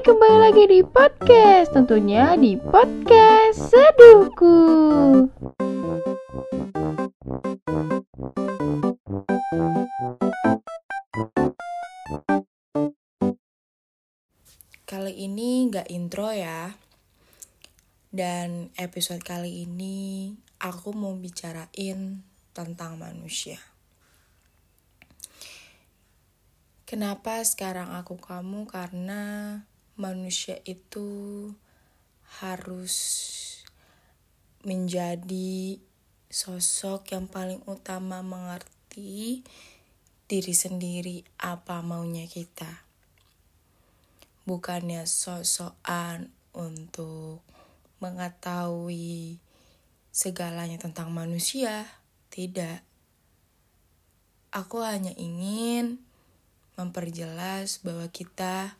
Kembali lagi di podcast, tentunya di podcast Seduhku. Kali ini nggak intro ya. Dan episode kali ini aku mau bicarain tentang manusia. Kenapa sekarang aku kamu? Karena manusia itu harus menjadi sosok yang paling utama mengerti diri sendiri apa maunya kita. Bukannya sosokan untuk mengetahui segalanya tentang manusia, tidak. Aku hanya ingin memperjelas bahwa kita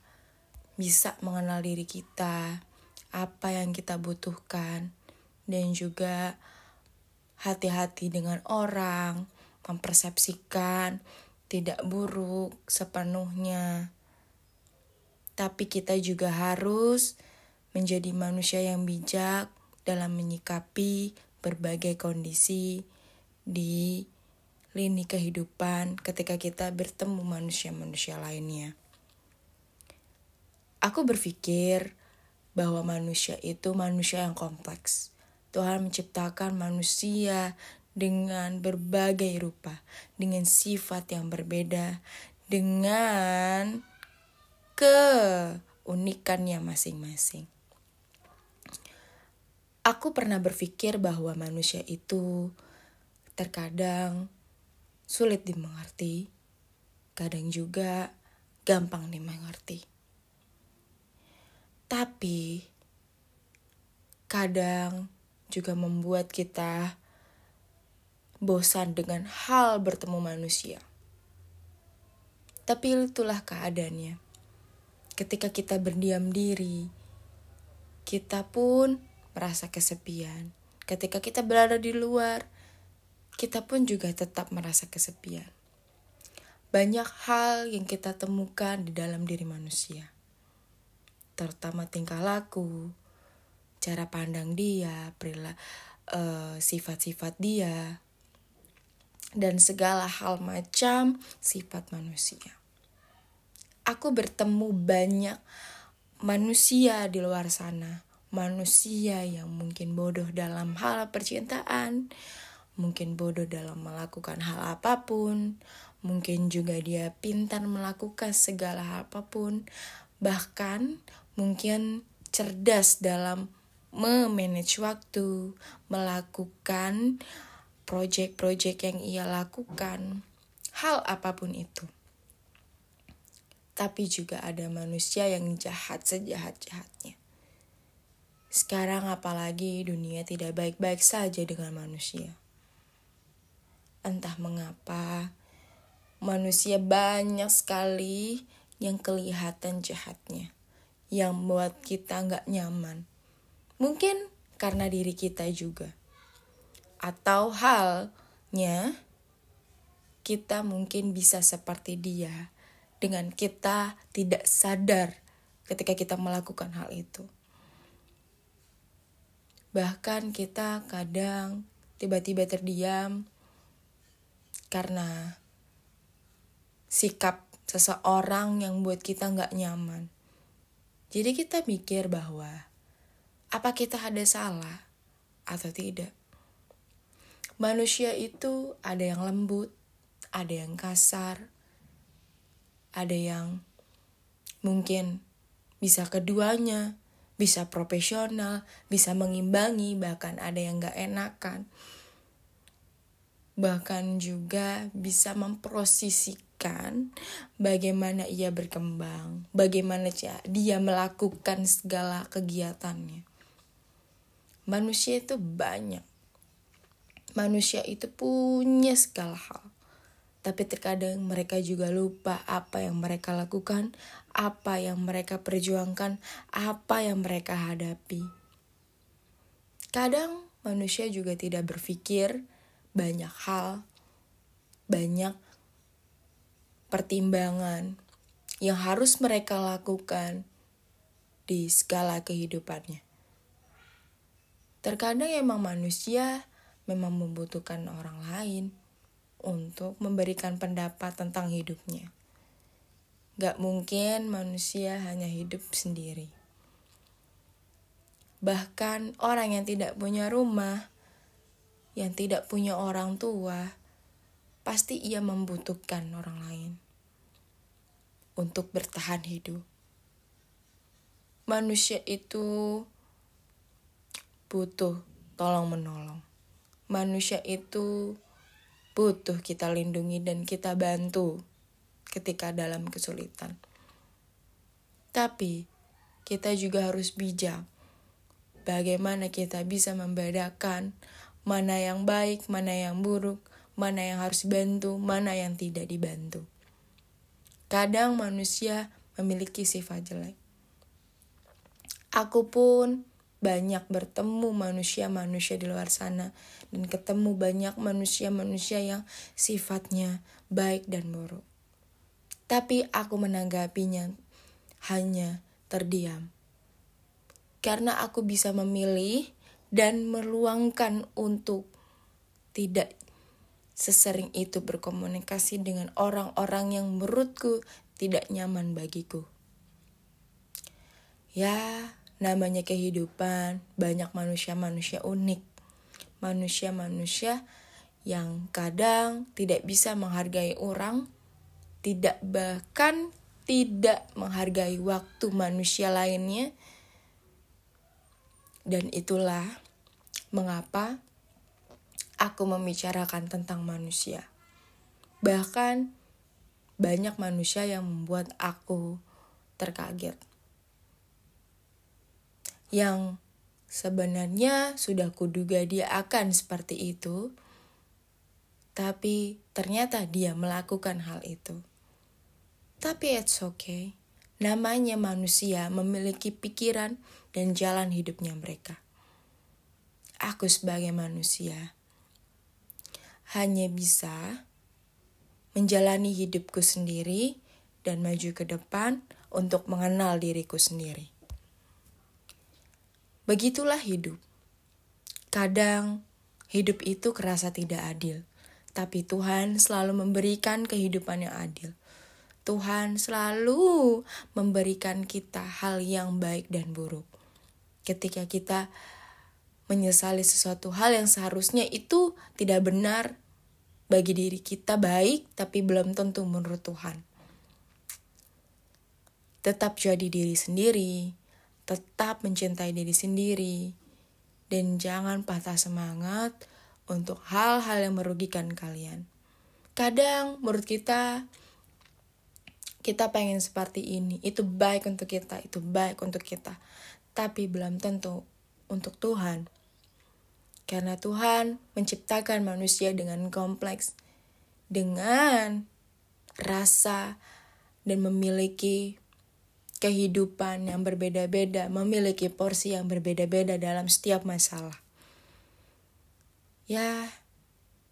bisa mengenal diri kita, apa yang kita butuhkan, dan juga hati-hati dengan orang, mempersepsikan tidak buruk sepenuhnya. Tapi kita juga harus menjadi manusia yang bijak dalam menyikapi berbagai kondisi di lini kehidupan ketika kita bertemu manusia-manusia lainnya. Aku berpikir bahwa manusia itu manusia yang kompleks. Tuhan menciptakan manusia dengan berbagai rupa, dengan sifat yang berbeda, dengan keunikannya masing-masing. Aku pernah berpikir bahwa manusia itu terkadang sulit dimengerti, kadang juga gampang dimengerti. Tapi kadang juga membuat kita bosan dengan hal bertemu manusia. Tapi itulah keadaannya. Ketika kita berdiam diri, kita pun merasa kesepian. Ketika kita berada di luar, kita pun juga tetap merasa kesepian. Banyak hal yang kita temukan di dalam diri manusia, terutama tingkah laku, cara pandang dia, perilaku uh, sifat-sifat dia, dan segala hal macam sifat manusia. Aku bertemu banyak manusia di luar sana, manusia yang mungkin bodoh dalam hal percintaan, mungkin bodoh dalam melakukan hal apa pun, mungkin juga dia pintar melakukan segala hal apa pun, bahkan mungkin cerdas dalam memanage waktu, melakukan proyek-proyek yang ia lakukan, hal apa pun itu. Tapi juga ada manusia yang jahat sejahat-jahatnya. Sekarang apalagi dunia tidak baik-baik saja dengan manusia. Entah mengapa, manusia banyak sekali yang kelihatan jahatnya, yang membuat kita nggak nyaman. Mungkin karena diri kita juga. Atau halnya, kita mungkin bisa seperti dia dengan kita tidak sadar ketika kita melakukan hal itu. Bahkan kita kadang tiba-tiba terdiam karena sikap seseorang yang buat kita nggak nyaman. Jadi kita mikir bahwa apa kita ada salah atau tidak. Manusia itu ada yang lembut, ada yang kasar, ada yang mungkin bisa keduanya, bisa profesional, bisa mengimbangi, bahkan ada yang gak enakan bahkan juga bisa bagaimana ia berkembang, bagaimana dia melakukan segala kegiatannya. Manusia itu banyak. Manusia itu punya segala hal. Tapi terkadang mereka juga lupa apa yang mereka lakukan, apa yang mereka perjuangkan, apa yang mereka hadapi. Kadang manusia juga tidak berpikir banyak hal, banyak pertimbangan yang harus mereka lakukan di segala kehidupannya. Terkadang emang manusia memang membutuhkan orang lain untuk memberikan pendapat tentang hidupnya. Gak mungkin manusia hanya hidup sendiri. Bahkan orang yang tidak punya rumah, yang tidak punya orang tua, pasti ia membutuhkan orang lain untuk bertahan hidup. Manusia itu butuh tolong-menolong. Manusia itu butuh kita lindungi dan kita bantu ketika dalam kesulitan. Tapi kita juga harus bijak bagaimana kita bisa membedakan mana yang baik, mana yang buruk, mana yang harus dibantu, mana yang tidak dibantu. Kadang manusia memiliki sifat jelek. Aku pun banyak bertemu manusia-manusia di luar sana dan ketemu banyak manusia-manusia yang sifatnya baik dan buruk. Tapi aku menanggapinya hanya terdiam karena aku bisa memilih dan meluangkan untuk tidak sesering itu berkomunikasi dengan orang-orang yang menurutku tidak nyaman bagiku. Ya, namanya kehidupan, banyak manusia-manusia unik. Manusia-manusia yang kadang tidak bisa menghargai orang, tidak bahkan tidak menghargai waktu manusia lainnya, dan itulah mengapa aku membicarakan tentang manusia. Bahkan banyak manusia yang membuat aku terkaget. Yang sebenarnya sudah kuduga dia akan seperti itu, tapi ternyata dia melakukan hal itu. Tapi it's okay. Namanya manusia memiliki pikiran dan jalan hidupnya mereka. Aku sebagai manusia hanya bisa menjalani hidupku sendiri dan maju ke depan untuk mengenal diriku sendiri. Begitulah hidup. Kadang hidup itu kerasa tidak adil, tapi Tuhan selalu memberikan kehidupan yang adil. Tuhan selalu memberikan kita hal yang baik dan buruk. Ketika kita menyesali sesuatu hal yang seharusnya itu tidak benar bagi diri kita baik, tapi belum tentu menurut Tuhan. Tetap jadi diri sendiri, tetap mencintai diri sendiri, dan jangan patah semangat untuk hal-hal yang merugikan kalian. Kadang menurut kita kita pengen seperti ini, itu baik untuk kita, itu baik untuk kita. Tapi belum tentu untuk Tuhan. Karena Tuhan menciptakan manusia dengan kompleks, dengan rasa dan memiliki kehidupan yang berbeda-beda, memiliki porsi yang berbeda-beda dalam setiap masalah. Ya,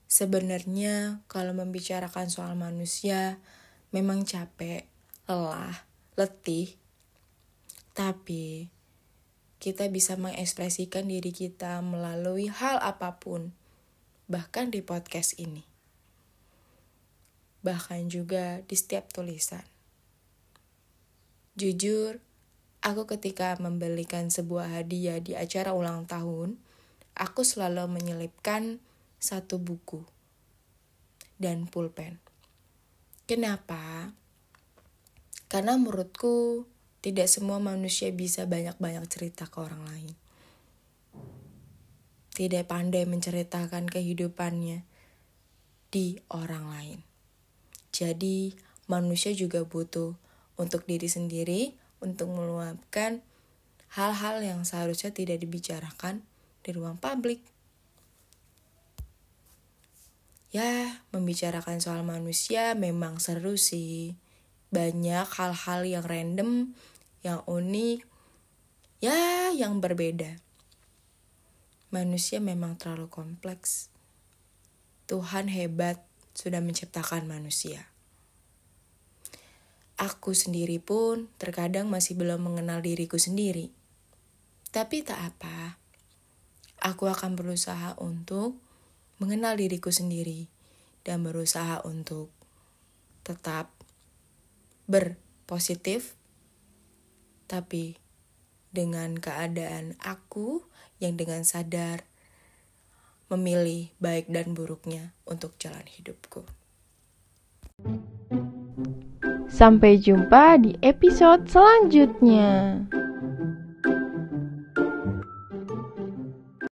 sebenarnya kalau membicarakan soal manusia, memang capek, lelah, letih, tapi kita bisa mengekspresikan diri kita melalui hal apa pun, bahkan di podcast ini, bahkan juga di setiap tulisan. Jujur, aku ketika membelikan sebuah hadiah di acara ulang tahun, aku selalu menyelipkan satu buku dan pulpen. Kenapa? Karena menurutku tidak semua manusia bisa banyak-banyak cerita ke orang lain. Tidak pandai menceritakan kehidupannya di orang lain. Jadi, manusia juga butuh untuk diri sendiri untuk meluapkan hal-hal yang seharusnya tidak dibicarakan di ruang publik. Ya, membicarakan soal manusia memang seru sih. Banyak hal-hal yang random, yang unik, ya yang berbeda. Manusia memang terlalu kompleks. Tuhan hebat sudah menciptakan manusia. aku sendiri pun terkadang masih belum mengenal diriku sendiri. Tapi tak apa, aku akan berusaha untuk mengenal diriku sendiri dan berusaha untuk tetap berpositif, tapi dengan keadaan aku yang dengan sadar memilih baik dan buruknya untuk jalan hidupku. Sampai jumpa di episode selanjutnya.